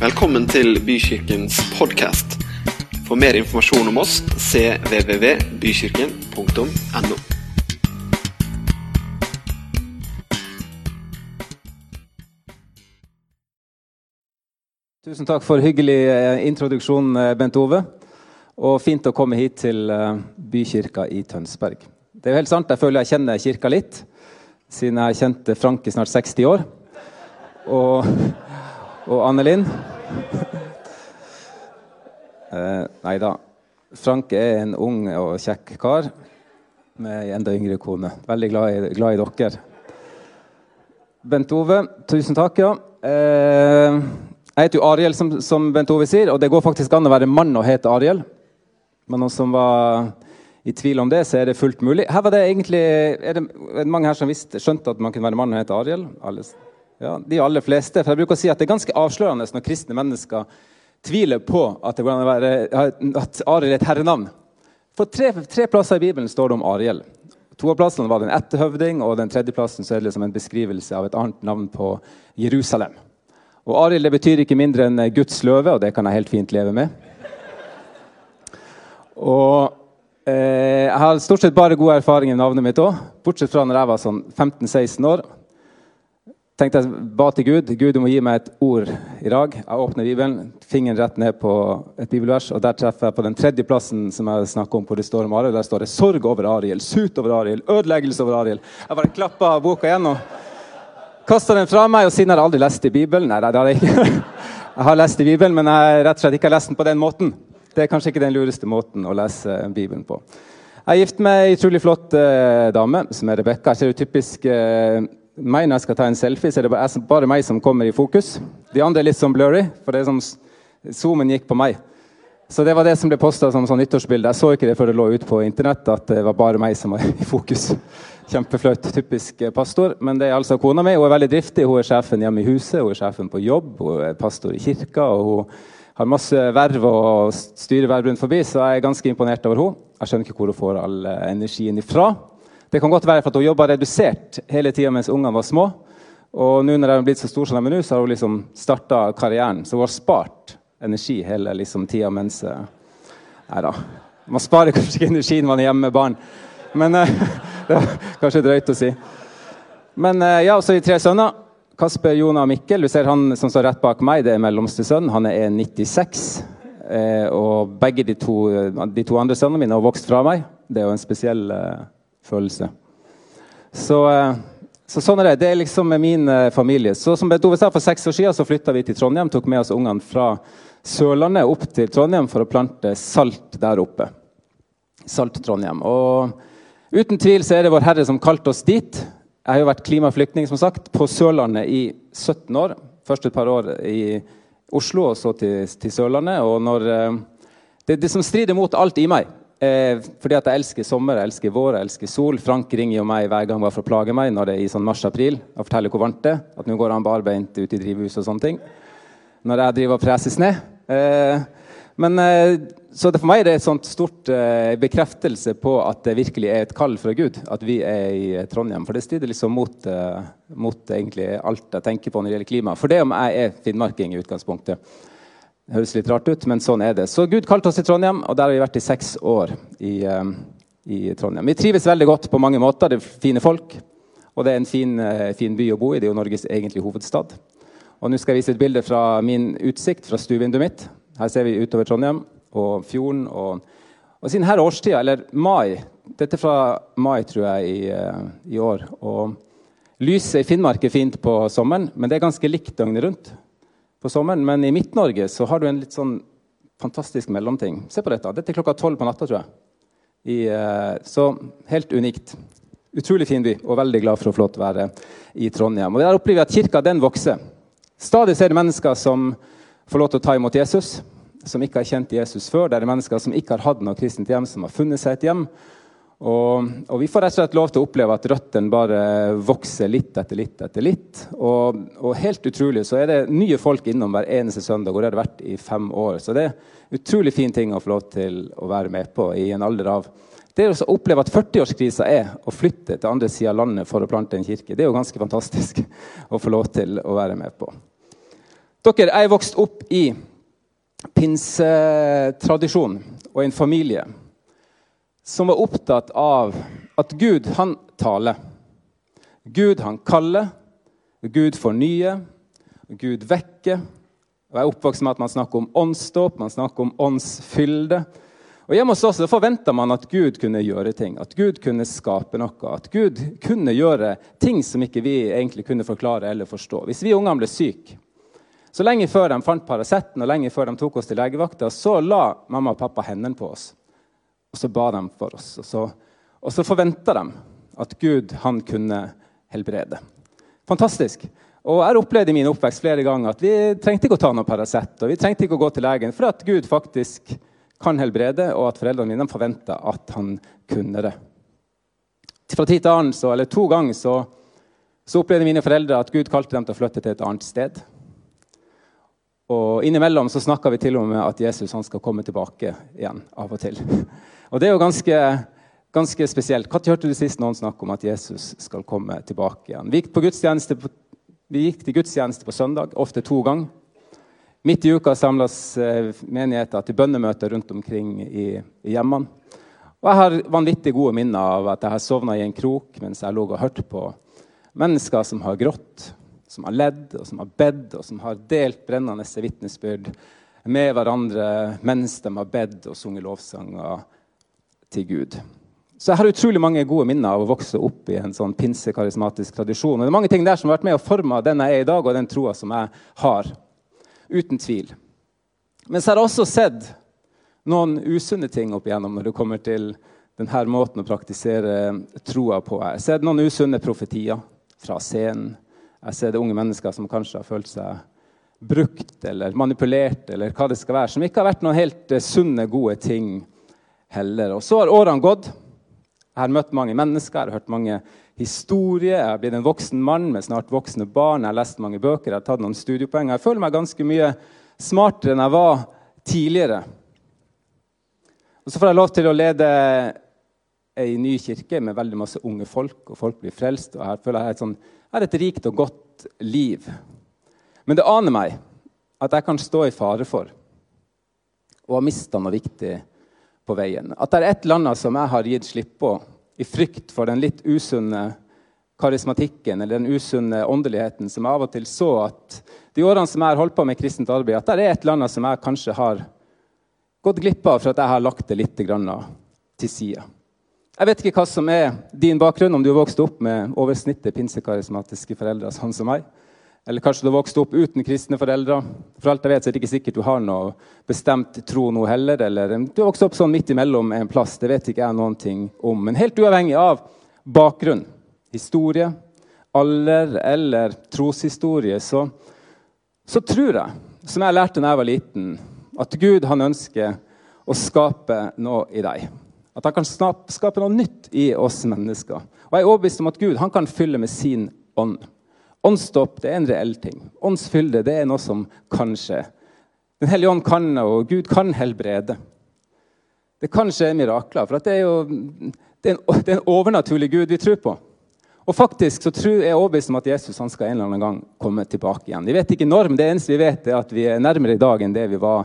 Velkommen til Bykirkens podkast. For mer informasjon om oss cvvvbykirken.no. Tusen takk for hyggelig eh, introduksjon, eh, Bent Ove. Og fint å komme hit til eh, Bykirka i Tønsberg. Det er jo helt sant, Jeg føler jeg kjenner kirka litt, siden jeg kjente kjent Frank i snart 60 år. Og, og Anne Linn. Eh, nei da. Frank er en ung og kjekk kar med ei enda yngre kone. Veldig glad i, glad i dere. Bent Ove, tusen takk, ja. Eh, jeg heter jo Ariel, som, som Bent Ove sier, og det går faktisk an å være mann og hete Ariel. Men noen som var i tvil om det, så er det fullt mulig. Her var det egentlig, Er det, mange her som visste, skjønte at man kunne være mann og hete Ariel? Alle, ja, de aller fleste. For jeg bruker å si at det er ganske avslørende når kristne mennesker tviler på at, det går være, at Ariel er et herrenavn. For tre, tre plasser i Bibelen står det om Ariel. To av plassene var det en etterhøvding, og den tredje plassen så er det liksom en beskrivelse av et annet navn på Jerusalem. Og Ariel det betyr ikke mindre enn Guds løve, og det kan jeg helt fint leve med. Og eh, Jeg har stort sett bare gode erfaringer med navnet mitt òg, bortsett fra når jeg var sånn 15-16 år. Tenkte jeg ba til Gud Gud, du må gi meg et ord i dag. Jeg åpner Bibelen, fingeren rett ned på et bibelvers, og der treffer jeg på den tredje plassen som jeg snakker om, hvor det står om Ariel. Der står det 'sorg over Ariel', 'sut over Ariel', 'ødeleggelse over Ariel'. Jeg bare klappa boka igjen og kasta den fra meg, og siden har jeg aldri lest i Bibelen. Nei, det har jeg ikke. Jeg har lest i Bibelen, men jeg rett og slett ikke har lest den på den måten. Det er kanskje ikke den lureste måten å lese Bibelen på. Jeg er gift med ei utrolig flott eh, dame som er Rebekka. Ser jo typisk eh, meg når jeg skal ta en selfie, så er det bare, bare meg som kommer i fokus. De andre er litt sånn blurry, for det er som zoomen gikk på meg. Så det var det som ble posta som sånn nyttårsbilde. Jeg så ikke det før det lå ut på internett, at det var bare meg som var i fokus. Kjempeflaut. Typisk eh, pastor. Men det er altså kona mi. Hun er veldig driftig. Hun er sjefen hjemme i huset, hun er sjefen på jobb, hun er pastor i kirka. og hun har masse verv og styrer verv rundt forbi, så jeg er ganske imponert over henne. Jeg skjønner ikke hvor hun får all eh, energien ifra. Det kan godt være for at hun jobba redusert hele tida mens ungene var små. Og nå når de har blitt så store som de er nå, så har hun liksom starta karrieren. Så hun har spart energi hele liksom, tida mens eh, Nei da. Man sparer kanskje ikke energi når man er hjemme med barn. Men uh, det var kanskje drøyt å si. Men uh, ja, så de tre sønner. Kasper, Jonah og Mikkel. Du ser han som står rett bak meg, det er mellomste sønn. Han er 96. Uh, og begge de to, de to andre sønnene mine har vokst fra meg. Det er jo en spesiell eh, følelse. Så, eh, så, sånn er det. Det er liksom min eh, familie. Så som Bent Ove sa, For seks år siden så flytta vi til Trondheim. Tok med oss ungene fra Sørlandet opp til Trondheim for å plante salt der oppe. Salt Trondheim. Og uten tvil så er det Vår Herre som kalte oss dit. Jeg har jo vært klimaflyktning som sagt, på Sørlandet i 17 år. Først et par år i Oslo, og så til, til Sørlandet. Og når, det er det som strider mot alt i meg. Eh, fordi at jeg elsker sommer, jeg elsker vår, jeg elsker sol. Frank ringer jo meg hver gang bare for å plage meg når det er i sånn mars-april og forteller hvor varmt det er. At nå går han barbeint ut i drivhuset og sånne ting. Når jeg driver og preser snø. Eh, men, eh, så det for meg er det et sånt stort eh, bekreftelse på at det virkelig er et kall fra Gud at vi er i eh, Trondheim. For det strider liksom mot, eh, mot egentlig alt jeg tenker på når det gjelder klima. For det om jeg er finnmarking i utgangspunktet. Det høres litt rart ut, men sånn er det. Så Gud kalte oss til Trondheim, og der har vi vært i seks år. i, uh, i Trondheim. Vi trives veldig godt på mange måter. Det er fine folk. Og det er en fin, uh, fin by å bo i. Det er jo Norges egentlige hovedstad. Og Nå skal jeg vise et bilde fra min utsikt fra stuevinduet mitt. Her ser vi utover Trondheim og fjorden. Og, og siden her årstida, eller mai Dette er fra mai, tror jeg, i, uh, i år. Og lyset i Finnmark er fint på sommeren, men det er ganske likt døgnet rundt på sommeren. Men i Midt-Norge så har du en litt sånn fantastisk mellomting. Se på dette. Dette er klokka tolv på natta, tror jeg. I, uh, så helt unikt. Utrolig fin by, og veldig glad for å få lov til å være i Trondheim. Og Der opplever vi at kirka den vokser. Stadig ser det mennesker som får lov til å ta imot Jesus, som ikke har kjent Jesus før. Det er mennesker som ikke har hatt noe kristent hjem, som har funnet seg et hjem. Og, og, vi får rett og slett lov til å oppleve at røttene bare vokser litt etter litt etter litt. Og, og, helt utrolig så er det nye folk innom hver eneste søndag, og det har det vært i fem år. Så det er utrolig fin ting å få lov til å være med på i en alder av Det å oppleve at 40-årskrisa er å flytte til andre sida av landet for å plante en kirke, det er jo ganske fantastisk å få lov til å være med på. Dere, jeg er vokst opp i pinsetradisjon og en familie som var opptatt av at Gud, han taler. Gud, han kaller. Gud fornyer. Gud vekker. Og Jeg er oppvokst med at man snakker om åndsdåp, man snakker om åndsfylde. Og Hjemme hos oss forventa man at Gud kunne gjøre ting, at Gud kunne skape noe. At Gud kunne gjøre ting som ikke vi egentlig kunne forklare eller forstå. Hvis vi ungene ble syke, så lenge før de fant Paraceten og lenge før de tok oss til legevakta, så la mamma og pappa hendene på oss. Og så ba de for oss. Og så, og så forventa de at Gud han kunne helbrede. Fantastisk. Og Jeg har opplevd i min oppvekst flere ganger at vi trengte ikke å ta noe Paracet og vi trengte ikke å gå til legen, for at Gud faktisk kan helbrede, og at foreldrene mine forventa at han kunne det. Fra tid til annen, så, eller To ganger så, så opplevde mine foreldre at Gud kalte dem til å flytte til et annet sted. Og Innimellom så snakka vi til og med at Jesus han skal komme tilbake igjen av og til. Og Det er jo ganske, ganske spesielt. Når hørte du sist noen snakke om at Jesus skal komme tilbake igjen? Vi gikk, på på, vi gikk til gudstjeneste på søndag, ofte to ganger. Midt i uka samles eh, menigheter til bønnemøter rundt omkring i, i hjemmene. Og Jeg har vanvittig gode minner av at jeg har sovna i en krok mens jeg lå og hørte på mennesker som har grått, som har ledd og som har bedt og som har delt brennende vitnesbyrd med hverandre mens de har bedt og sunget lovsanger til Gud. Så jeg har utrolig mange gode minner av å vokse opp i en sånn pinsekarismatisk tradisjon. Og det er mange ting der som har vært med å forme den jeg er i dag, og den troa som jeg har. Uten tvil. Men så har jeg også sett noen usunne ting opp igjennom når det kommer til denne måten å praktisere troa på. Jeg har sett noen usunne profetier fra scenen. Jeg ser det unge mennesker som kanskje har følt seg brukt eller manipulert, eller hva det skal være, som ikke har vært noen helt eh, sunne, gode ting heller. Og så har årene gått. Jeg har møtt mange mennesker, jeg har hørt mange historier. Jeg har blitt en voksen mann med snart voksne barn. Jeg har lest mange bøker, jeg har tatt noen studiepoeng. Jeg føler meg ganske mye smartere enn jeg var tidligere. Og så får jeg lov til å lede ei ny kirke med veldig masse unge folk, og folk blir frelst. og her føler jeg et sånn har et rikt og godt liv. Men det aner meg at jeg kan stå i fare for å ha mista noe viktig på veien. At det er et eller annet som jeg har gitt slipp på i frykt for den litt usunne karismatikken eller den usunne åndeligheten som jeg av og til så at de årene som jeg har holdt på med kristent arbeid, at det er et eller annet som jeg kanskje har gått glipp av for at jeg har lagt det litt til side. Jeg vet ikke hva som er din bakgrunn, om du har vokst opp med over snittet pinsekarismatiske foreldre. sånn som meg. Eller kanskje du har vokst opp uten kristne foreldre. For alt jeg vet, så er det ikke sikkert du har noe bestemt tro nå heller. Eller du har vokst opp sånn midt imellom en plass. Det vet ikke jeg noen ting om. Men helt uavhengig av bakgrunn, historie, alder eller troshistorie, så, så tror jeg, som jeg lærte da jeg var liten, at Gud han ønsker å skape noe i deg. At han kan skape noe nytt i oss mennesker. Og Jeg er overbevist om at Gud han kan fylle med sin ånd. Åndsdåp er en reell ting. Åndsfylde det er noe som kan skje. Den hellige ånd kan, og Gud kan helbrede. Det kan skje mirakler. For det er jo det er, en, det er en overnaturlig Gud vi tror på. Og faktisk så tror jeg overbevist om at Jesus han skal en eller annen gang komme tilbake igjen. Vi vet ikke når, men det eneste vi vet, er at vi er nærmere i dag enn det vi var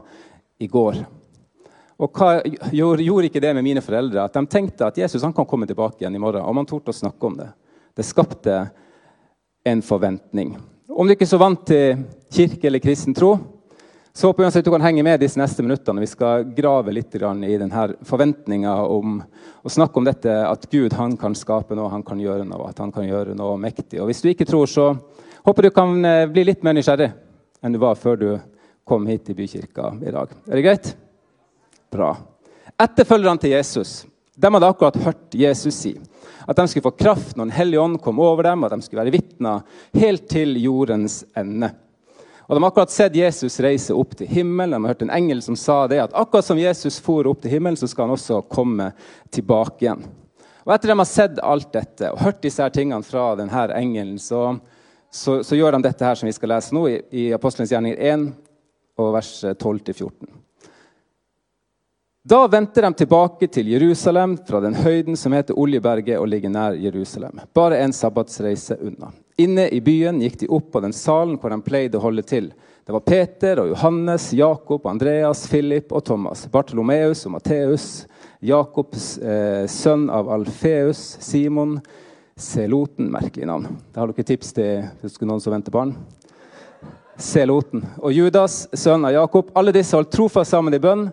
i går. Og hva gjorde, ikke det med mine foreldre? At De tenkte at Jesus han kan komme tilbake igjen i morgen. Og man torde å snakke om det. Det skapte en forventning. Om du ikke er så vant til kirke eller kristen tro, så håper jeg du kan henge med disse neste minuttene. Vi skal grave litt i denne forventninga om å snakke om dette at Gud kan skape noe, han kan gjøre noe, at han kan gjøre noe mektig. Og Hvis du ikke tror, så håper du kan eh, bli litt mer nysgjerrig enn du var før du kom hit til Bykirka i dag. Er det greit? Bra. Etterfølgerne til Jesus de hadde akkurat hørt Jesus si at de skulle få kraft når Den hellige ånd kom over dem, og de skulle være vitner helt til jordens ende. Og De har akkurat sett Jesus reise opp til himmelen. De har hørt en engel som sa det, at akkurat som Jesus for opp til himmelen, så skal han også komme tilbake igjen. Og Etter de har sett alt dette og hørt disse her tingene fra denne engelen, så, så, så, gjør de dette her som vi skal lese nå, i, i Apostelens gjerninger 1, og vers 12-14. Da vendte de tilbake til Jerusalem fra den høyden som heter Oljeberget og ligger nær Jerusalem, bare en sabbatsreise unna. Inne i byen gikk de opp på den salen hvor de pleide å holde til. Det var Peter og Johannes, Jakob, Andreas, Philip og Thomas. Bartolomeus og Matteus, Jakobs eh, sønn av Alfeus, Simon, Seloten Merkelig navn. Da har dere tips til husker noen som venter barn? Seloten. Og Judas, sønn av Jakob. Alle disse holdt trofast sammen i bønn,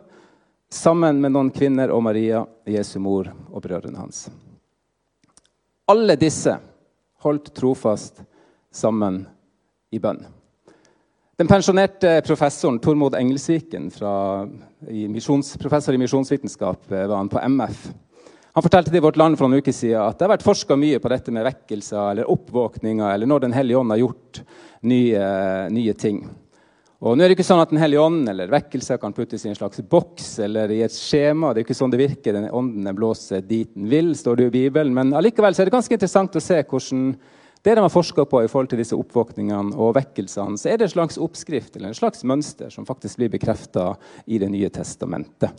sammen med noen kvinner og Maria, Jesu mor og brødrene hans. Alle disse holdt trofast sammen i bønn. Den pensjonerte professoren Tormod Engelsviken, fra, i professor i misjonsvitenskap, eh, var han på MF. Han fortalte til Vårt Land for noen uker siden at det har vært forska mye på dette med vekkelser eller oppvåkninger, eller når Den hellige ånd har gjort nye, nye ting. Og nå er det ikke sånn at Den hellige ånd eller vekkelse kan puttes i en slags boks eller i et skjema. Det er ikke sånn det virker. Den ånden den blåser dit den vil, står det i Bibelen. Men allikevel er det ganske interessant å se hvordan det de har forska på i forhold til disse oppvåkningene og vekkelsene, så er det en slags oppskrift eller en slags mønster som faktisk blir bekrefta i Det nye testamentet.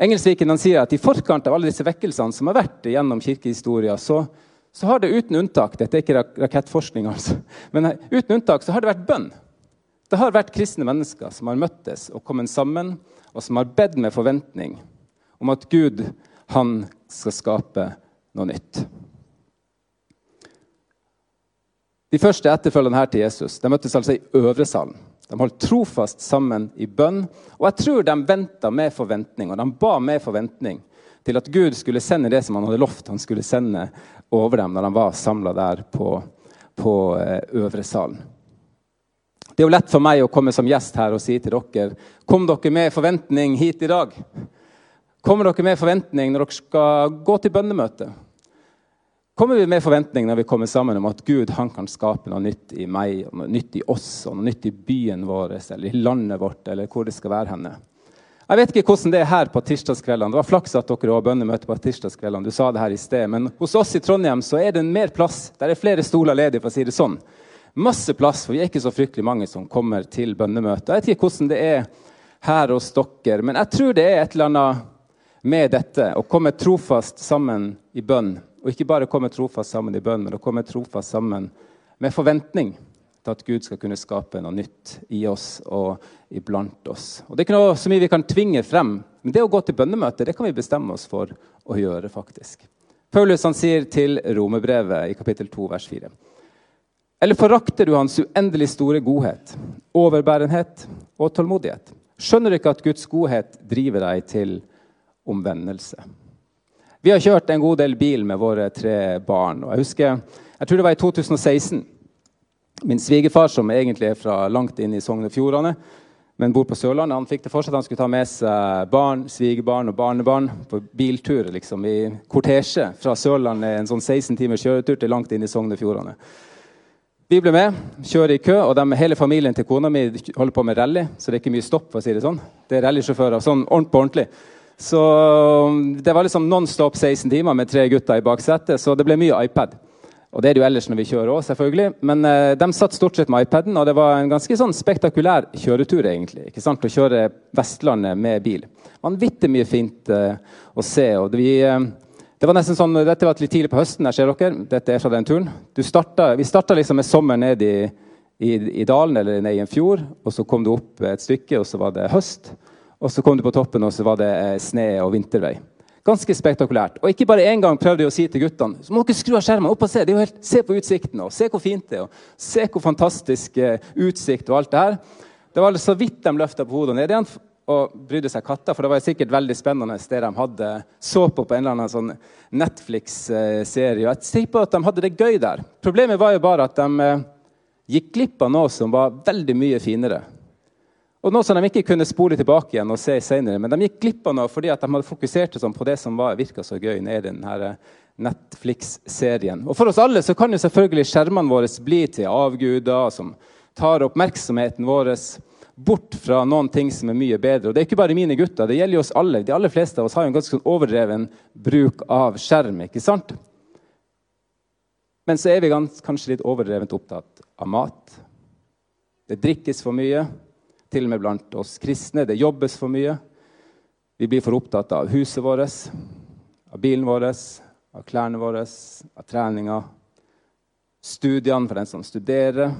Engelsviken sier at i forkant av alle disse vekkelsene som har vært gjennom kirkehistoria, så, så har det uten unntak dette er ikke rakettforskning, altså, men uten unntak så har det vært bønn. Det har vært kristne mennesker som har møttes og kommet sammen, og som har bedt med forventning om at Gud han skal skape noe nytt. De første etterfølgerne her til Jesus de møttes altså i øvre salen. De holdt trofast sammen i bønn, og jeg tror de venta med forventning. Og de ba med forventning til at Gud skulle sende det som han hadde lovt han skulle sende over dem når han var samla der på, på eh, øvre salen. Det er jo lett for meg å komme som gjest her og si til dere Kom dere med forventning hit i dag? Kommer dere med forventning når dere skal gå til bønnemøte? Kommer vi med forventning når vi kommer sammen om at Gud han kan skape noe nytt i meg, noe nytt i oss, og noe nytt i byen vår eller i landet vårt, eller hvor det skal være henne? Jeg vet ikke hvordan det er her på tirsdagskveldene. Det var flaks at dere har bønnemøte på tirsdagskveldene. Du sa det her i sted. Men hos oss i Trondheim så er det mer plass. Der er flere stoler ledige, for å si det sånn masse plass, for vi er ikke så fryktelig mange som kommer til bønnemøte. Jeg vet ikke hvordan det er her hos dere, men jeg tror det er et eller annet med dette å komme trofast sammen i bønn. Og ikke bare komme trofast sammen i bønn, men å komme trofast sammen med forventning til at Gud skal kunne skape noe nytt i oss og iblant oss. Og Det er ikke noe så mye vi kan tvinge frem, men det å gå til bønnemøte det kan vi bestemme oss for å gjøre. faktisk. Paulus han sier til Romerbrevet i kapittel 2, vers 4. Eller forakter du hans uendelig store godhet, overbærenhet og tålmodighet? Skjønner du ikke at Guds godhet driver deg til omvendelse? Vi har kjørt en god del bil med våre tre barn. og Jeg husker, jeg tror det var i 2016. Min svigerfar, som egentlig er fra langt inn i Sogn og Fjordane, men bor på Sørlandet, han fikk det for seg at han skulle ta med seg barn, svigerbarn og barnebarn på biltur liksom, i kortesje fra Sørlandet. En sånn 16 timers kjøretur til langt inn i Sogn og Fjordane. Vi ble med, kjører i kø, og de, hele familien til kona mi holder på med rally. Så det er ikke mye stopp. for å si Det sånn. Det er rallysjåfører sånn på ordentlig. Så um, det var liksom non stop 16 timer med tre gutter i baksetet, så det ble mye iPad. Og det er det jo ellers når vi kjører òg, selvfølgelig. Men eh, de satt stort sett med iPaden, og det var en ganske sånn spektakulær kjøretur, egentlig. ikke sant? Å kjøre Vestlandet med bil. Vanvittig mye fint eh, å se. og vi... Uh, det var nesten sånn, Dette var litt tidlig på høsten. jeg ser dere. Dette er fra den turen. Startet, vi starta liksom med sommer ned i, i, i, dalen eller ned i en fjord. og Så kom du opp et stykke, og så var det høst. Og så kom du på toppen, og så var det eh, sne og vintervei. Ganske spektakulært. Og ikke bare én gang prøvde jeg å si til guttene så må dere skru av skjermen opp og se. Det er jo helt, se på utsikten, og se hvor fint det er. og Se hvor fantastisk uh, utsikt og alt det her. Det var så vidt de løfta på hodet ned igjen og brydde seg katter, for det var sikkert veldig spennende det de hadde så på på en eller annen sånn Netflix-serie. Jeg tipper at de hadde det gøy der. Problemet var jo bare at de eh, gikk glipp av noe som var veldig mye finere. Og noe som de ikke kunne spole tilbake igjen og se senere. Men de gikk glipp av noe fordi at de hadde fokusert sånn på det som virka så gøy nede i denne Netflix-serien. Og For oss alle så kan jo selvfølgelig skjermene våre bli til avguder som tar oppmerksomheten vår bort fra noen ting som er mye bedre. Og Det er ikke bare mine gutter, det gjelder jo oss alle. De aller fleste av oss har jo en ganske sånn overdreven bruk av skjerm. ikke sant? Men så er vi kanskje litt overdrevent opptatt av mat. Det drikkes for mye, til og med blant oss kristne. Det jobbes for mye. Vi blir for opptatt av huset vårt, av bilen vår, av klærne våre, av treninga. studiene for den som studerer.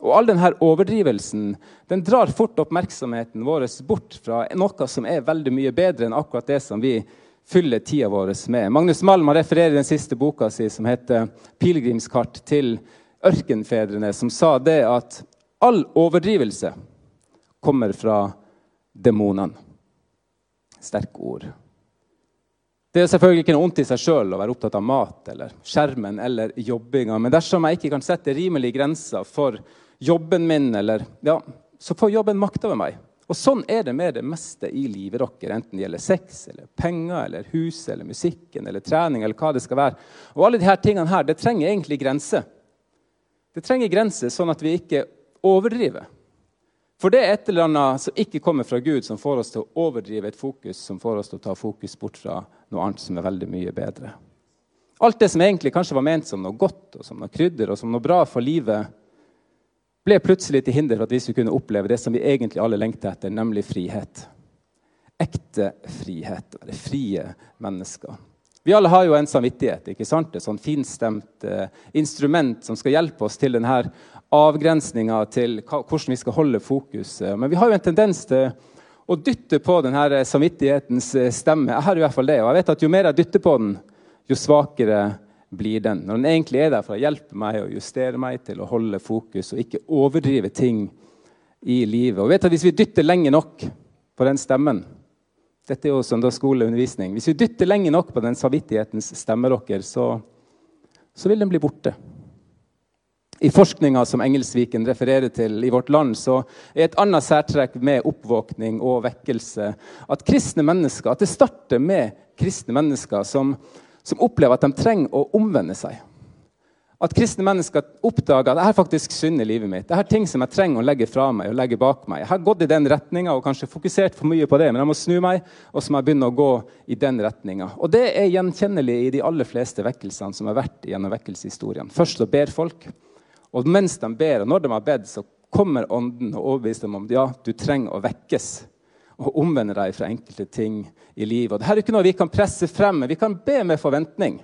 Og all denne overdrivelsen den drar fort oppmerksomheten vår bort fra noe som er veldig mye bedre enn akkurat det som vi fyller tida vår med. Magnus Malm refererer i den siste boka si, som heter 'Pilegrimskart', til ørkenfedrene, som sa det at all overdrivelse kommer fra demonene. Sterke ord. Det er selvfølgelig ikke noe ondt i seg sjøl å være opptatt av mat eller skjermen eller jobbinga, men dersom jeg ikke kan sette rimelige grenser for jobben min, eller, ja, så får jobben makt over meg. Og Sånn er det med det meste i livet deres, enten det gjelder sex, eller penger, eller hus, eller musikken, eller trening, eller hva det skal være. Og alle disse tingene her, det trenger egentlig grenser. Det trenger grenser, sånn at vi ikke overdriver. For det er et eller annet som ikke kommer fra Gud, som får oss til å overdrive et fokus, som får oss til å ta fokus bort fra noe annet som er veldig mye bedre. Alt det som egentlig kanskje var ment som noe godt og som noe krydder og som noe bra for livet, ble plutselig til hinder for at vi skulle kunne oppleve det som vi egentlig alle lengter etter, nemlig frihet. Ekte frihet. Være frie mennesker. Vi alle har jo en samvittighet, ikke sant? et sånn finstemt eh, instrument som skal hjelpe oss til denne avgrensninga til hvordan vi skal holde fokus. Men vi har jo en tendens til å dytte på denne samvittighetens eh, stemme. Jeg har i hvert fall det, og jeg vet at Jo mer jeg dytter på den, jo svakere blir den. Når den egentlig er der for å hjelpe meg og justere meg til å holde fokus og ikke overdrive ting i livet. Og vet at Hvis vi dytter lenge nok på den stemmen Dette er jo søndagsskoleundervisning. Hvis vi dytter lenge nok på den samvittighetens dere så, så vil den bli borte. I forskninga som Engelsviken refererer til i vårt land, så er et annet særtrekk med oppvåkning og vekkelse at kristne mennesker, at det starter med kristne mennesker som som opplever at de trenger å omvende seg. At kristne mennesker oppdager at jeg har faktisk synd i livet mitt. Det er ting som jeg trenger å legge fra meg og legge bak meg. Jeg har gått i den retninga og kanskje fokusert for mye på det, men jeg må snu meg og så må jeg begynne å gå i den retninga. Og det er gjenkjennelig i de aller fleste vekkelsene som har vært gjennom vekkelseshistorien. Først så ber folk, og mens de ber, og når de har bedt, så kommer Ånden og overbeviser dem om ja, du trenger å vekkes og omvende deg fra enkelte ting i livet. Og Dette er ikke noe vi kan presse frem, men vi kan be med forventning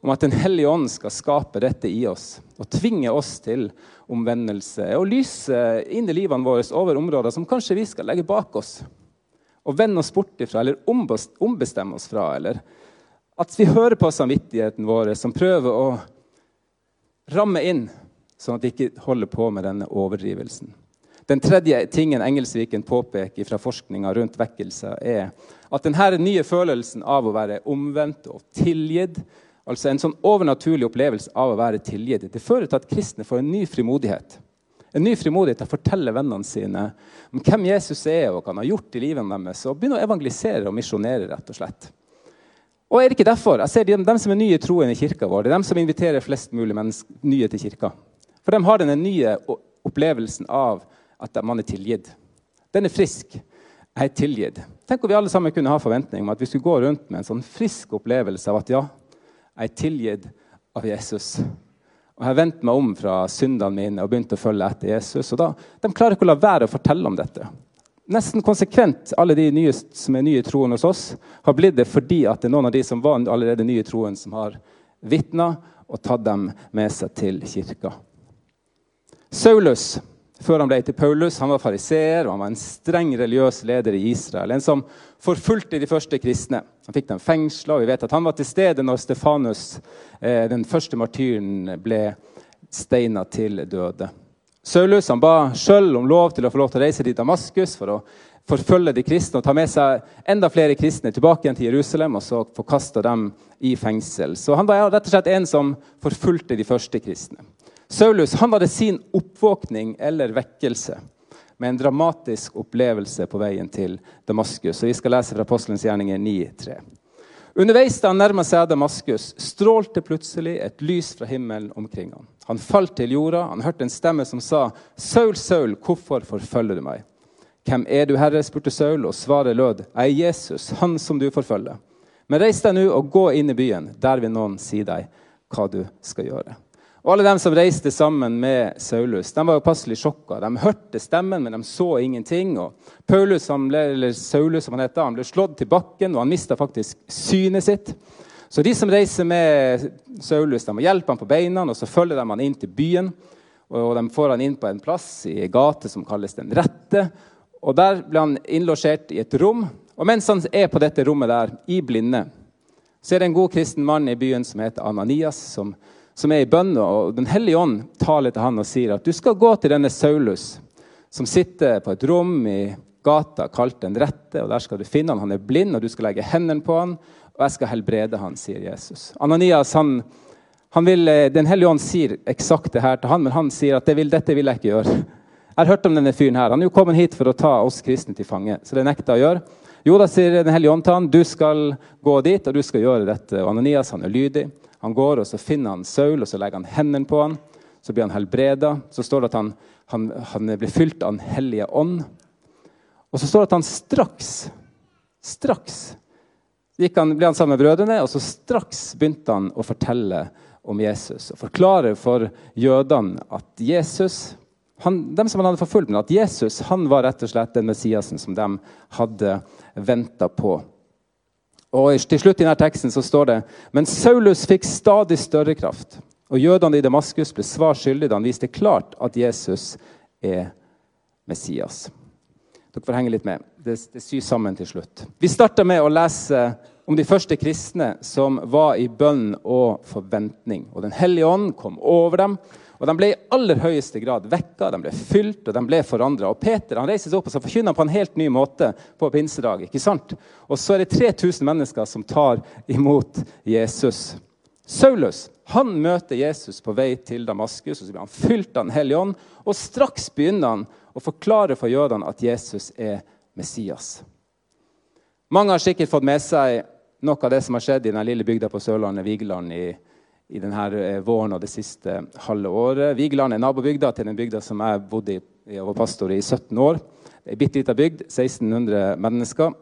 om at Den hellige ånd skal skape dette i oss og tvinge oss til omvendelse. Og lyse inn i livene våre over områder som kanskje vi skal legge bak oss. Og vende oss bort ifra, eller ombestemme oss fra. Eller at vi hører på samvittigheten vår, som prøver å ramme inn, sånn at vi ikke holder på med denne overdrivelsen. Den tredje tingen Engelsviken påpeker fra forskninga rundt vekkelse, er at denne nye følelsen av å være omvendt og tilgitt, altså en sånn overnaturlig opplevelse av å være tilgitt, det fører til at kristne får en ny frimodighet. En ny frimodighet til å fortelle vennene sine om hvem Jesus er og hva han har gjort i livet deres, og begynne å evangelisere og misjonere. rett og slett. Og er det ikke derfor? Jeg ser de, Dem som er nye troen i kirka vår, det er dem som inviterer flest mulig nye til kirka. For de har denne nye opplevelsen av at man er tilgitt. Den er frisk. Jeg er tilgitt. Tenk om vi alle sammen kunne ha forventning om at vi skulle gå rundt med en sånn frisk opplevelse av at ja, jeg er tilgitt av Jesus. Og Jeg vendte meg om fra syndene mine og begynte å følge etter Jesus. og da, De klarer ikke å la være å fortelle om dette. Nesten konsekvent alle de nye, som er nye troen hos oss, har blitt det fordi at det er noen av de som var allerede nye troen, som har vitna og tatt dem med seg til kirka. Saulus før han ble til Paulus. Han var fariseer og han var en streng religiøs leder i Israel. En som forfulgte de første kristne. Han fikk dem fengsla, og vi vet at han var til stede når Stefanus, eh, den første martyren, ble steina til døde. Saulus han ba sjøl om lov til å få lov til å reise til Damaskus for å forfølge de kristne og ta med seg enda flere kristne tilbake igjen til Jerusalem og så forkasta dem i fengsel. Så han var rett og slett en som forfulgte de første kristne. Saulus han hadde sin oppvåkning eller vekkelse med en dramatisk opplevelse på veien til Damaskus. Så Vi skal lese fra Apostelens gjerninger 9,3. Underveis da han nærma seg Damaskus, strålte plutselig et lys fra himmelen omkring ham. Han falt til jorda. Han hørte en stemme som sa, 'Saul, Saul, hvorfor forfølger du meg?' 'Hvem er du, Herre?' spurte Saul, og svaret lød, 'Jeg er Jesus, han som du forfølger.' 'Men reis deg nå og gå inn i byen. Der vil noen si deg hva du skal gjøre.' Og Alle de som reiste sammen med Saulus, de var jo passelig sjokka. De hørte stemmen, men de så ingenting. Og Paulus, ble, eller Saulus som han heter, han ble slått til bakken, og han mista faktisk synet sitt. Så de som reiser med Saulus, de må hjelpe ham på beina, og så følger de han inn til byen. Og de får han inn på en plass i en gate som kalles Den rette. Og Der blir han innlosjert i et rom. Og mens han er på dette rommet der, i blinde, så er det en god kristen mann i byen som heter Ananias, som, som er i bønn. Og Den hellige ånd taler til han og sier at du skal gå til denne Saulus, som sitter på et rom i gata kalt Den rette. og Der skal du finne han. Han er blind, og du skal legge hendene på han, og jeg skal helbrede han, sier Jesus. Ananias han, han vil, eh, Den hellige ånd sier eksakt det her til han, men han sier at det vil, dette vil jeg ikke gjøre. Jeg har hørt om denne fyren her. Han er jo kommet hit for å ta oss kristne til fange. Så det nekter jeg å gjøre. Jo, da sier Den hellige ånd til han, du skal gå dit, og du skal gjøre dette. Og Ananias han er lydig. Han går, og så finner han Saul, og så legger han hendene på han. Så blir han helbreda. Så står det at han, han, han blir fylt av Den hellige ånd. Og så står det at han straks, straks gikk han, ble han sammen med brødrene, og så straks begynte han å fortelle om Jesus. Og forklare for jødene at Jesus han, dem som han hadde forfulgt, men at Jesus han var rett og slett den Messiasen som de hadde venta på. Og Til slutt i denne teksten så står det men Saulus fikk stadig større kraft. Og jødene i Damaskus ble svar skyldige da han viste klart at Jesus er Messias. Dere får henge litt med. Det, det syr sammen til slutt. Vi starter med å lese om de første kristne som var i bønn og forventning. Og Den hellige ånd kom over dem, og De ble i aller høyeste grad vekka, de ble fylt og de ble forandra. Peter han reiser seg opp og så forkynner på en helt ny måte på pinsedag. ikke sant? Og så er det 3000 mennesker som tar imot Jesus. Saulus han møter Jesus på vei til Damaskus, og så blir han fylt av Den hellige ånd. Og straks begynner han å forklare for jødene at Jesus er Messias. Mange har sikkert fått med seg noe av det som har skjedd i den lille bygda på Sørlandet, Vigeland, i, i denne eh, våren og det siste halve året. Vigeland er nabobygda til den bygda som jeg bodde i og var pastor i 17 år. Ei bitte lita bygd, 1600 mennesker.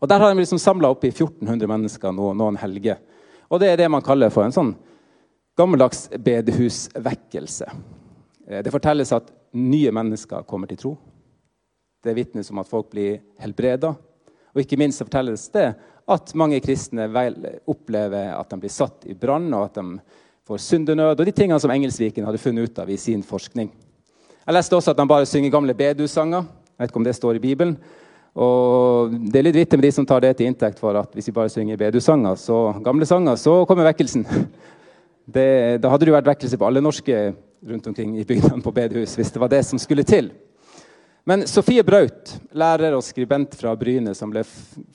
Og Der har de liksom samla oppi 1400 mennesker noen, noen helger. Og Det er det man kaller for en sånn gammeldags bedehusvekkelse. Eh, det fortelles at nye mennesker kommer til tro. Det vitnes om at folk blir helbreda. Og ikke minst fortelles det at mange kristne opplever at de blir satt i brann, og at de får syndenød, og de tingene som Engelsviken hadde funnet ut av i sin forskning. Jeg leste også at de bare synger gamle bedussanger. Jeg vet ikke om det står i Bibelen. Og Det er litt vittig med de som tar det til inntekt for at hvis vi bare synger bedussanger, så gamle sanger, så kommer vekkelsen. Det, da hadde det jo vært vekkelse på alle norske rundt omkring i bygdene på bedehus hvis det var det som skulle til. Men Sofie Braut, lærer og skribent fra Bryne, som ble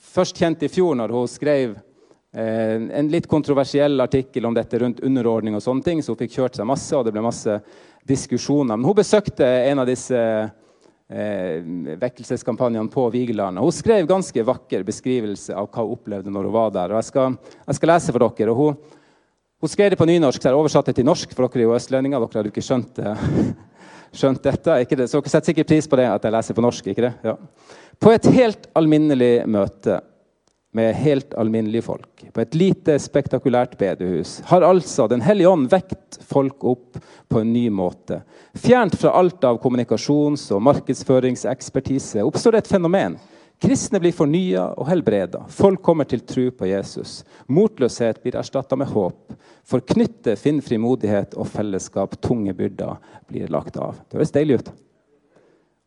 først kjent i fjor når hun skrev eh, en litt kontroversiell artikkel om dette rundt underordning og sånne ting, så hun fikk kjørt seg masse, og det ble masse diskusjoner. Men hun besøkte en av disse eh, vekkelseskampanjene på Vigeland. Hun skrev ganske vakker beskrivelse av hva hun opplevde når hun var der. og Jeg skal, jeg skal lese for dere. og hun hun skrev det på nynorsk, så jeg oversatte det til norsk. for dere er jo østlendinger. Dere hadde ikke skjønt, skjønt dette. Ikke det? Så dere setter sikkert pris på det at jeg leser på norsk. ikke det? Ja. På et helt alminnelig møte med helt alminnelige folk, på et lite, spektakulært bedehus, har altså Den hellige ånd vekt folk opp på en ny måte. Fjernt fra alt av kommunikasjons- og markedsføringsekspertise oppstår det et fenomen Kristne blir fornya og helbreda. Folk kommer til tro på Jesus. Motløshet blir erstatta med håp. Forknytte finner frimodighet og fellesskap. Tunge byrder blir lagt av. Det høres deilig ut.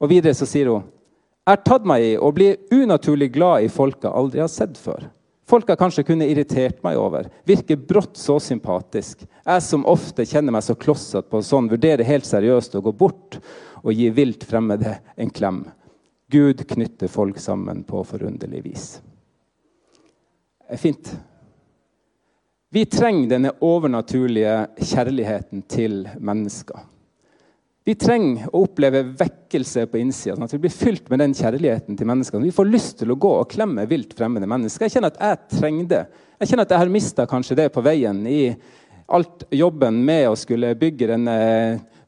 Og videre så sier hun er tatt meg i å bli unaturlig glad i folk jeg aldri har sett før. Folk jeg kanskje kunne irritert meg over. Virker brått så sympatisk. Jeg som ofte kjenner meg så klossete på sånn, vurderer helt seriøst å gå bort og gi vilt fremmede en klem. Gud knytter folk sammen på forunderlig vis. Det er fint. Vi trenger denne overnaturlige kjærligheten til mennesker. Vi trenger å oppleve vekkelse på innsida, sånn at vi blir fylt med den kjærligheten til mennesker. Vi får lyst til å gå og klemme vilt fremmede mennesker. Jeg kjenner at jeg trenger det. Jeg kjenner at jeg har mista kanskje det på veien i alt jobben med å skulle bygge denne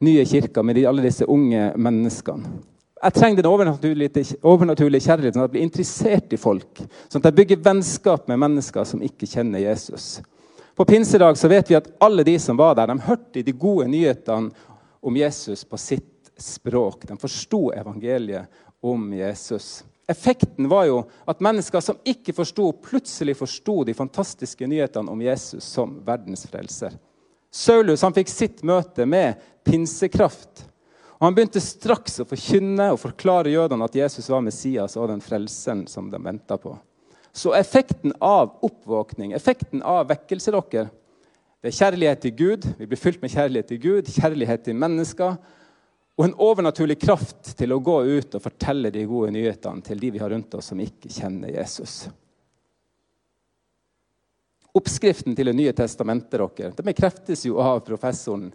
nye kirka med alle disse unge menneskene. Jeg trenger den overnaturlige, overnaturlige kjærligheten, sånn at jeg blir interessert i folk. Sånn at jeg bygger vennskap med mennesker som ikke kjenner Jesus. På pinsedag så vet vi at alle de som var der, de hørte de gode nyhetene om Jesus på sitt språk. De forsto evangeliet om Jesus. Effekten var jo at mennesker som ikke forsto, plutselig forsto de fantastiske nyhetene om Jesus som verdensfrelser. Saulus han fikk sitt møte med pinsekraft. Og Han begynte straks å forkynne og forklare jødene at Jesus var Messias og den frelseren som de venta på. Så effekten av oppvåkning, effekten av vekkelse dere, det er kjærlighet til Gud. Vi blir fylt med kjærlighet til Gud, kjærlighet til mennesker og en overnaturlig kraft til å gå ut og fortelle de gode nyhetene til de vi har rundt oss som ikke kjenner Jesus. Oppskriften til Det nye testamentet dere, det bekreftes jo av professoren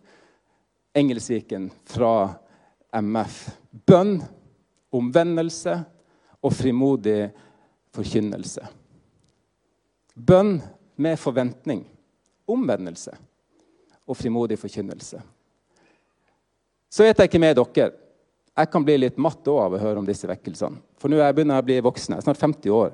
Engelsviken fra MF. Bønn, omvendelse og frimodig forkynnelse. Bønn med forventning, omvendelse og frimodig forkynnelse. Så vet jeg ikke med dere. Jeg kan bli litt matt av å høre om disse vekkelsene. For nå begynner jeg å bli voksen. Jeg er snart 50 år.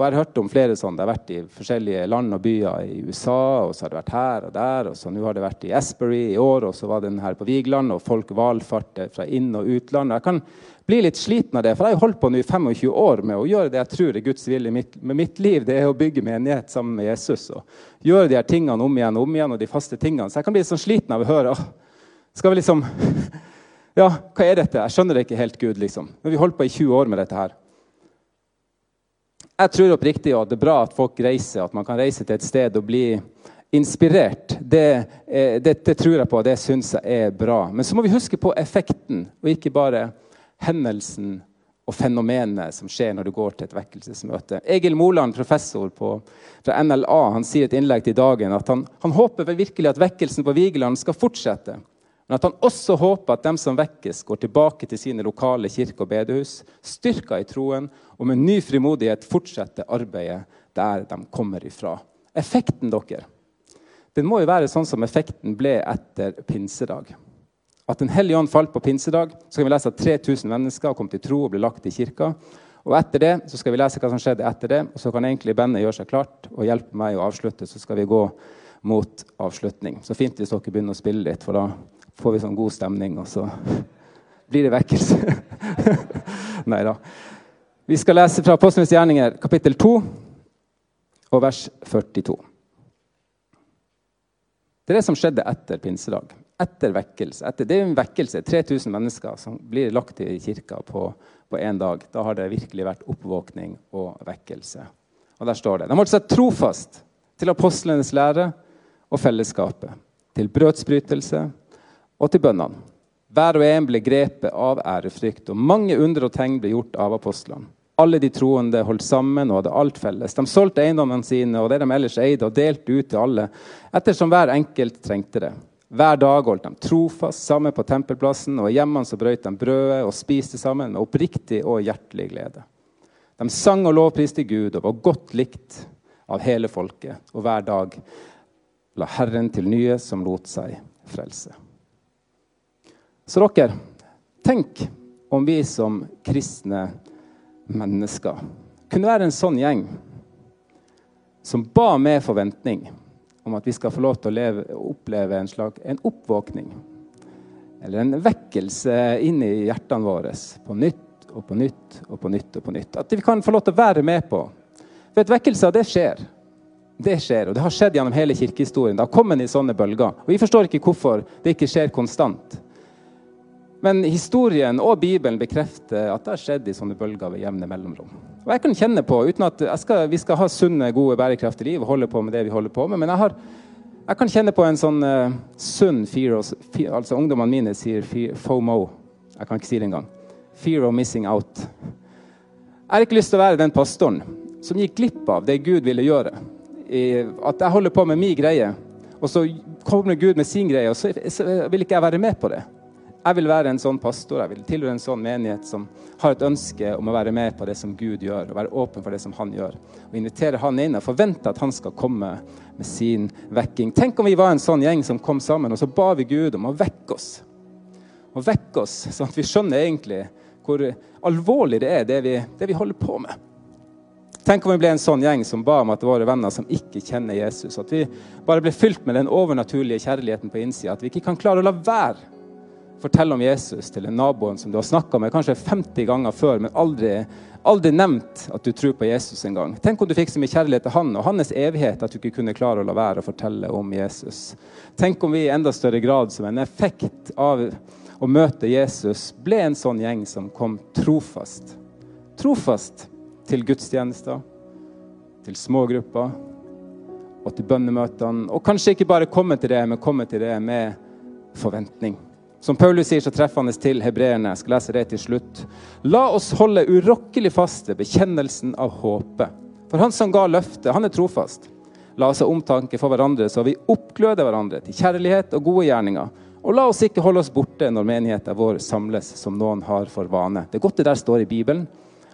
Og jeg har hørt om flere sånne. Det har vært i forskjellige land og byer i USA, og så har det vært her og der. og så Nå har det vært i Asbury i år, og så var den her på Vigeland, og folk valfarter fra inn- og utland. Jeg kan bli litt sliten av det, for jeg har holdt på nå i 25 år med å gjøre det jeg tror er Guds vilje med mitt liv. Det er å bygge menighet sammen med Jesus og gjøre de her tingene om igjen og om igjen, og de faste tingene. Så jeg kan bli sånn sliten av å høre. Skal vi liksom Ja, hva er dette? Jeg skjønner det ikke helt, Gud. liksom. Men vi holdt på i 20 år med dette her. Jeg tror oppriktig at det er bra at folk reiser, at man kan reise til et sted og bli inspirert. Det, det, det tror jeg på, og det syns jeg er bra. Men så må vi huske på effekten, og ikke bare hendelsen og fenomenet som skjer når du går til et vekkelsesmøte. Egil Moland, professor på, fra NLA, han sier et innlegg til dagen at han, han håper virkelig at vekkelsen på Vigeland skal fortsette. Men at han også håper at dem som vekkes, går tilbake til sine lokale kirke- og bedehus, styrka i troen og med ny frimodighet fortsetter arbeidet der de kommer ifra. Effekten dere, den må jo være sånn som effekten ble etter pinsedag. At Den hellige ånd falt på pinsedag. Så kan vi lese at 3000 mennesker kom til tro og ble lagt i kirka. Og etter det så skal vi lese hva som skjedde etter det. Og så kan egentlig bandet gjøre seg klart og hjelpe meg å avslutte. Så skal vi gå mot avslutning. Så fint hvis dere begynner å spille litt, for da får vi sånn god stemning, og så blir det vekkelse. Nei da. Vi skal lese fra Apostlenes gjerninger, kapittel 2, og vers 42. Det er det som skjedde etter pinsedag. Etter vekkelse. Etter, det er en vekkelse. 3000 mennesker som blir lagt i kirka på én dag. Da har det virkelig vært oppvåkning og vekkelse. Og der står det. De holdt seg trofast til apostlenes lære og fellesskapet. Til brødsbrytelse og til bønnene. Hver og en ble grepet av ærefrykt, og mange under og tegn ble gjort av apostlene. Alle de troende holdt sammen og hadde alt felles. De solgte eiendommene sine og det de ellers eide, og delte ut til alle, ettersom hver enkelt trengte det. Hver dag holdt de trofast sammen på tempelplassen, og i hjemmene så brøt de brødet og spiste sammen med oppriktig og hjertelig glede. De sang og lovpriste Gud og var godt likt av hele folket, og hver dag la Herren til nye som lot seg frelse. Så dere, tenk om vi som kristne mennesker kunne være en sånn gjeng som ba med forventning om at vi skal få lov til å leve, oppleve en slags en oppvåkning. Eller en vekkelse inn i hjertene våre på nytt og på nytt og på nytt. og på nytt. At vi kan få lov til å være med på. For et vekkelse, det skjer. Det skjer, og det har skjedd gjennom hele kirkehistorien. Det har kommet i sånne bølger. Og Vi forstår ikke hvorfor det ikke skjer konstant. Men historien og Bibelen bekrefter at det har skjedd i sånne bølger ved jevne mellomrom. Og jeg kan kjenne på, uten at skal, Vi skal ha sunne, gode, bærekraftige liv og holde på med det vi holder på med. Men jeg, har, jeg kan kjenne på en sånn uh, sunn fear, fear Altså ungdommene mine sier FOMO. Jeg kan ikke si det engang. Fear of missing out. Jeg har ikke lyst til å være den pastoren som gikk glipp av det Gud ville gjøre. I, at jeg holder på med min greie, og så kommer Gud med sin greie, og så, så vil ikke jeg være med på det. Jeg vil være en sånn pastor, jeg vil tilhøre en sånn menighet som har et ønske om å være med på det som Gud gjør, og være åpen for det som han gjør. Og invitere han inn og forvente at han skal komme med sin vekking. Tenk om vi var en sånn gjeng som kom sammen, og så ba vi Gud om å vekke oss. Å vekke oss, sånn at vi skjønner egentlig hvor alvorlig det er, det vi, det vi holder på med. Tenk om vi ble en sånn gjeng som ba om at våre venner som ikke kjenner Jesus, at vi bare ble fylt med den overnaturlige kjærligheten på innsida, at vi ikke kan klare å la være fortelle om Jesus til en naboen som du har snakka med kanskje 50 ganger før, men aldri, aldri nevnt at du tror på Jesus engang. Tenk om du fikk så mye kjærlighet til han og hans evighet at du ikke kunne klare å la være å fortelle om Jesus. Tenk om vi i enda større grad som en effekt av å møte Jesus ble en sånn gjeng som kom trofast. Trofast til gudstjenester, til smågrupper og til bønnemøtene. Og kanskje ikke bare komme til det, men komme til det med forventning. Som Paulus sier så treffende til hebreerne, jeg skal lese det til slutt. La oss holde urokkelig fast ved bekjennelsen av håpet. For han som ga løftet, han er trofast. La oss ha omtanke for hverandre, så vi oppgløder hverandre til kjærlighet og gode gjerninger. Og la oss ikke holde oss borte når menigheten vår samles, som noen har for vane. Det er godt det der står i Bibelen,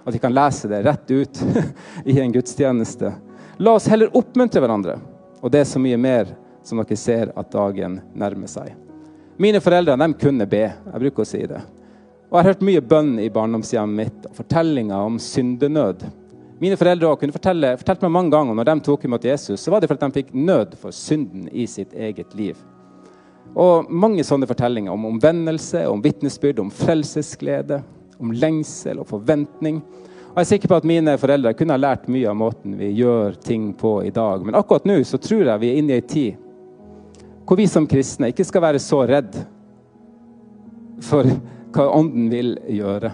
at vi kan lese det rett ut i en gudstjeneste. La oss heller oppmuntre hverandre, og det er så mye mer som dere ser at dagen nærmer seg. Mine foreldre de kunne be. Jeg bruker å si det. Og Jeg har hørt mye bønn i barndomshjemmet mitt og fortellinger om syndenød. Mine foreldre kunne fortelle, fortalte meg mange ganger når de tok imot Jesus, så var det fordi de fikk nød for synden i sitt eget liv. Og Mange sånne fortellinger om omvendelse, om vitnesbyrd, om frelsesglede, om lengsel og forventning. Og Jeg er sikker på at mine foreldre kunne ha lært mye av måten vi gjør ting på i dag. Men akkurat nå så tror jeg vi er inne i ei tid hvor vi som kristne ikke skal være så redd for hva Ånden vil gjøre.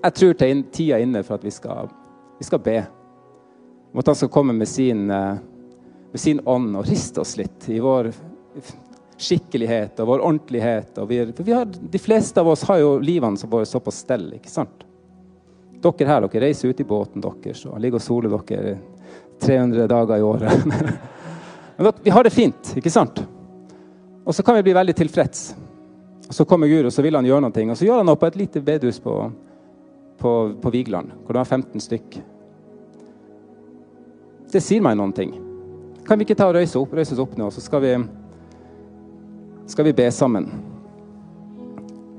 Jeg tror tida er inne for at vi skal, vi skal be. Om at han skal komme med sin, eh, med sin, ånd og riste oss litt i vår skikkelighet og vår ordentlighet. Og vi, vi har, de fleste av oss har jo livene våre så på stell. ikke sant? Dere her dere reiser ut i båten deres og ligger og soler dere 300 dager i året. Men vi har det fint, ikke sant? Og så kan vi bli veldig tilfreds. Og Så kommer Gud og så vil han gjøre noe, og så gjør han noe på et lite bedehus på, på, på Vigeland, hvor det var 15 stykk. Det sier meg noen ting. Kan vi ikke ta og røyse, opp, røyse oss opp nå, så skal vi, skal vi be sammen?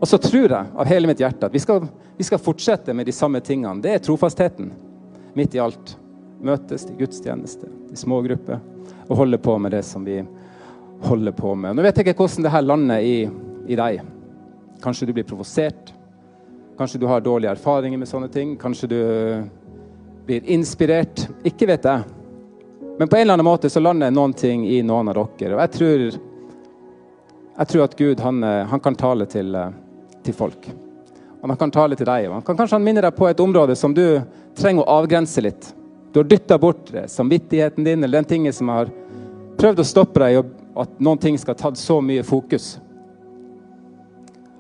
Og så tror jeg av hele mitt hjerte at vi skal, vi skal fortsette med de samme tingene. Det er trofastheten midt i alt. Møtes til gudstjeneste, i smågrupper og holde på med det som vi holder på med. Nå vet jeg ikke hvordan det her lander i, i deg. Kanskje du blir provosert. Kanskje du har dårlige erfaringer med sånne ting. Kanskje du blir inspirert. Ikke vet jeg. Men på en eller annen måte så lander noen ting i noen av dere. Og jeg tror, jeg tror at Gud han, han kan tale til, til, folk. Han kan tale til deg. Og han kan kanskje han minne deg på et område som du trenger å avgrense litt. Du har dytta bort samvittigheten din eller den tingen som har prøvd å stoppe deg, og at noen ting skal ha tatt så mye fokus.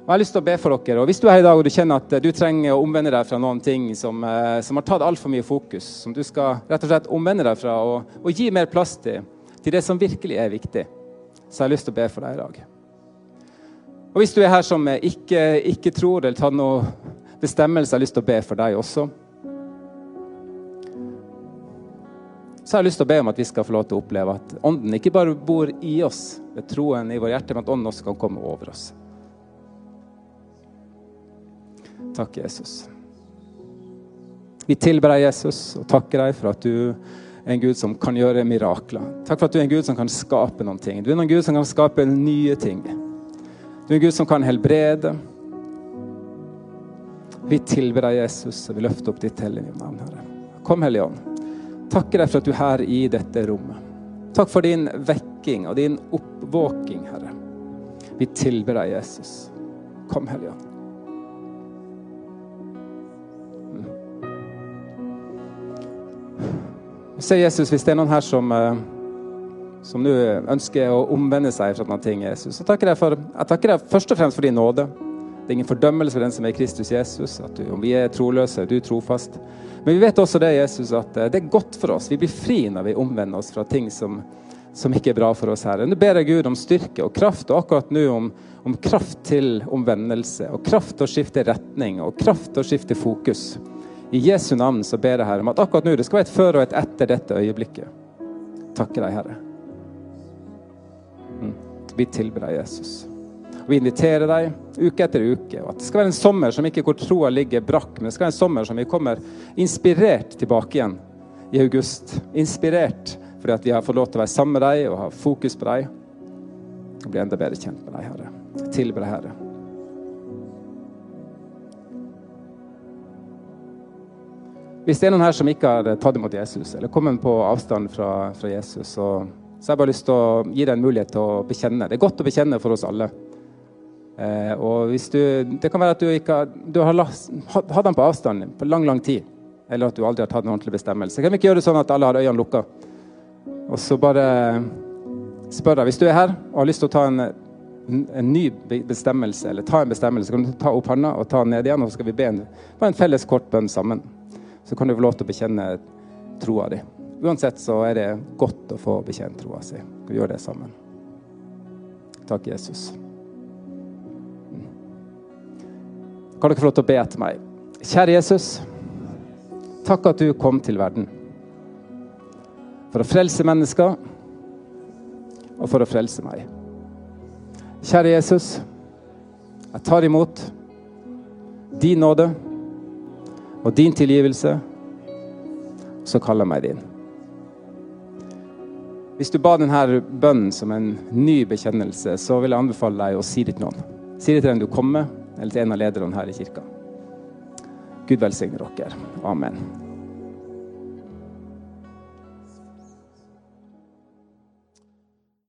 Og Jeg har lyst til å be for dere. og Hvis du er her i dag og du kjenner at du trenger å omvende deg fra noen ting som, eh, som har tatt altfor mye fokus, som du skal rett og slett omvende deg fra og, og gi mer plass til, til det som virkelig er viktig, så jeg har jeg lyst til å be for deg i dag. Og Hvis du er her som ikke, ikke tror eller tar noen bestemmelse, har jeg lyst til å be for deg også. Så har jeg lyst til å be om at vi skal få lov til å oppleve at Ånden ikke bare bor i oss ved troen i vår hjerte, men at Ånden også kan komme over oss. Takk, Jesus. Vi tilber deg, Jesus, og takker deg for at du er en Gud som kan gjøre mirakler. Takk for at du er en Gud som kan skape noen ting. Du er en Gud som kan skape nye ting. Du er en Gud som kan helbrede. Vi tilber deg, Jesus, og vi løfter opp ditt hellige navn, Herre. Kom, Hellige Ånd takker deg for at du er her i dette rommet. Takk for din vekking og din oppvåking, Herre. Vi tilber deg, Jesus. Kom, Hellige Ånd. Mm. Se, Jesus, hvis det er noen her som eh, som nå ønsker å omvende seg fra noen ting, Jesus, så takker jeg, for, jeg takker deg først og fremst for din nåde. Er ingen fordømmelse for den som er Kristus Jesus. at du, Om vi er troløse, du er trofast. Men vi vet også det, Jesus, at eh, det er godt for oss. Vi blir fri når vi omvender oss fra ting som, som ikke er bra for oss, Herre. Nå ber jeg Gud om styrke og kraft, og akkurat nå om, om kraft til omvendelse. Og kraft til å skifte retning, og kraft til å skifte fokus. I Jesu navn så ber jeg Herre om at akkurat nå det skal være et før og et etter dette øyeblikket. Takker deg, Herre. Mm. Vi tilber deg, Jesus. Vi inviterer deg uke etter uke. Og at det skal være en sommer som ikke hvor troa ligger brakk, men det skal være en sommer som vi kommer inspirert tilbake igjen i august. Inspirert fordi at vi har fått lov til å være sammen med deg og ha fokus på deg. Og bli enda bedre kjent med deg, Herre. Tilbe deg, Herre. Hvis det er noen her som ikke har tatt imot Jesus, eller kommet på avstand fra, fra Jesus, så, så har jeg bare lyst til å gi deg en mulighet til å bekjenne. Det er godt å bekjenne for oss alle. Eh, og hvis du, Det kan være at du ikke har, du har hatt den på avstand på lang, lang tid. Eller at du aldri har tatt en ordentlig bestemmelse. Kan vi ikke gjøre det sånn at alle har øynene lukka? Og så bare spør deg Hvis du er her og har lyst til å ta en, en ny bestemmelse, eller ta en bestemmelse, kan du ta opp hånda og ta den ned igjen, og så skal vi be en, bare en felles kort bønn sammen så kan du få lov til å bekjenne troa di. Uansett så er det godt å få bekjent troa si. Vi gjør det sammen. Takk, Jesus. Kan dere få lov til å be etter meg? Kjære Jesus. Takk at du kom til verden. For å frelse mennesker og for å frelse meg. Kjære Jesus. Jeg tar imot din nåde og din tilgivelse, så kaller meg din. Hvis du ba denne bønnen som en ny bekjennelse, så vil jeg anbefale deg å si det til noen. Si det til den du kommer med, eller til en av lederne her i kirka. Gud velsigne dere. Amen.